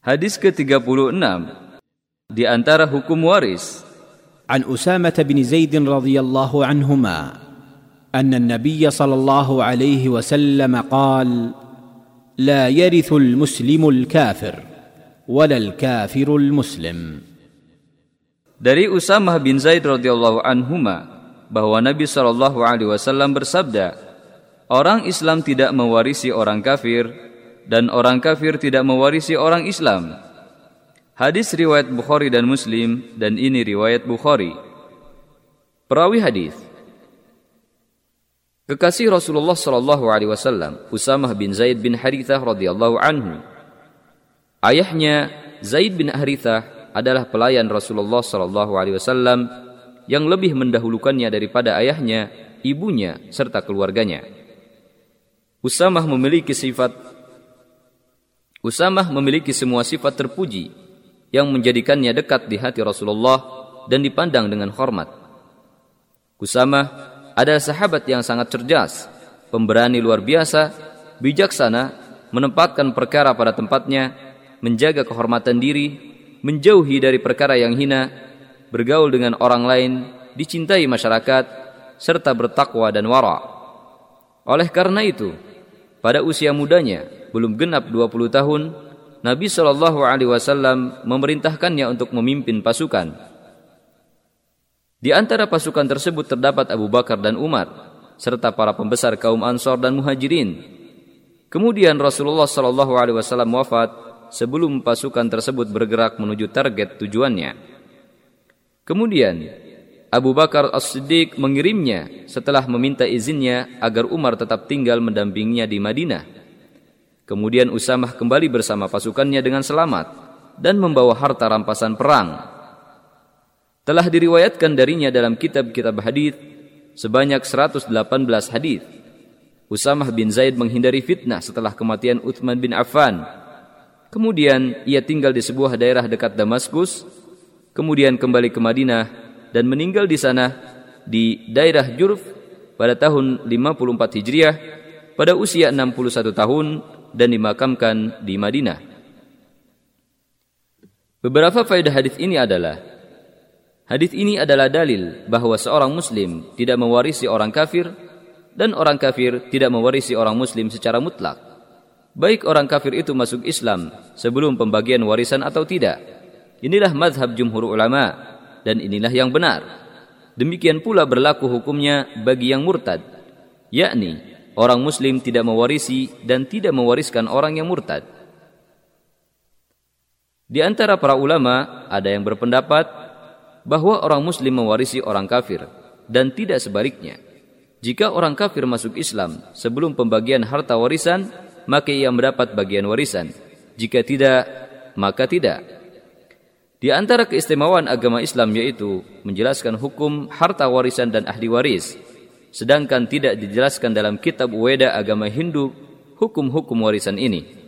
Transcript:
Hadis ke-36 di antara hukum waris عن اسامه بن زيد رضي الله عنهما ان النبي صلى الله عليه وسلم قال لا يرث المسلم الكافر ولا الكافر المسلم dari Usamah bin Zaid radhiyallahu anhuma bahwa Nabi Shallallahu alaihi wasallam bersabda orang Islam tidak mewarisi orang kafir dan orang kafir tidak mewarisi orang Islam Hadis riwayat Bukhari dan Muslim dan ini riwayat Bukhari. Perawi hadis Kekasih Rasulullah Shallallahu Alaihi Wasallam, Usamah bin Zaid bin Harithah radhiyallahu anhu. Ayahnya Zaid bin Harithah adalah pelayan Rasulullah Shallallahu Alaihi Wasallam yang lebih mendahulukannya daripada ayahnya, ibunya, serta keluarganya. Usamah memiliki sifat Usamah memiliki semua sifat terpuji yang menjadikannya dekat di hati Rasulullah dan dipandang dengan hormat. Kusama adalah sahabat yang sangat cerdas, pemberani luar biasa, bijaksana, menempatkan perkara pada tempatnya, menjaga kehormatan diri, menjauhi dari perkara yang hina, bergaul dengan orang lain, dicintai masyarakat, serta bertakwa dan wara. Oleh karena itu, pada usia mudanya, belum genap 20 tahun, Nabi Shallallahu Alaihi Wasallam memerintahkannya untuk memimpin pasukan. Di antara pasukan tersebut terdapat Abu Bakar dan Umar, serta para pembesar kaum Ansor dan Muhajirin. Kemudian Rasulullah Shallallahu Alaihi Wasallam wafat sebelum pasukan tersebut bergerak menuju target tujuannya. Kemudian Abu Bakar As-Siddiq mengirimnya setelah meminta izinnya agar Umar tetap tinggal mendampinginya di Madinah. Kemudian Usamah kembali bersama pasukannya dengan selamat dan membawa harta rampasan perang. Telah diriwayatkan darinya dalam kitab-kitab hadis sebanyak 118 hadis. Usamah bin Zaid menghindari fitnah setelah kematian Uthman bin Affan. Kemudian ia tinggal di sebuah daerah dekat Damaskus, kemudian kembali ke Madinah dan meninggal di sana di daerah Jurf pada tahun 54 Hijriah pada usia 61 tahun dan dimakamkan di Madinah. Beberapa faedah hadis ini adalah hadis ini adalah dalil bahwa seorang muslim tidak mewarisi orang kafir dan orang kafir tidak mewarisi orang muslim secara mutlak. Baik orang kafir itu masuk Islam sebelum pembagian warisan atau tidak. Inilah mazhab jumhur ulama dan inilah yang benar. Demikian pula berlaku hukumnya bagi yang murtad, yakni orang muslim tidak mewarisi dan tidak mewariskan orang yang murtad. Di antara para ulama ada yang berpendapat bahwa orang muslim mewarisi orang kafir dan tidak sebaliknya. Jika orang kafir masuk Islam sebelum pembagian harta warisan, maka ia mendapat bagian warisan. Jika tidak, maka tidak. Di antara keistimewaan agama Islam yaitu menjelaskan hukum harta warisan dan ahli waris sedangkan tidak dijelaskan dalam kitab Weda agama Hindu hukum-hukum warisan ini.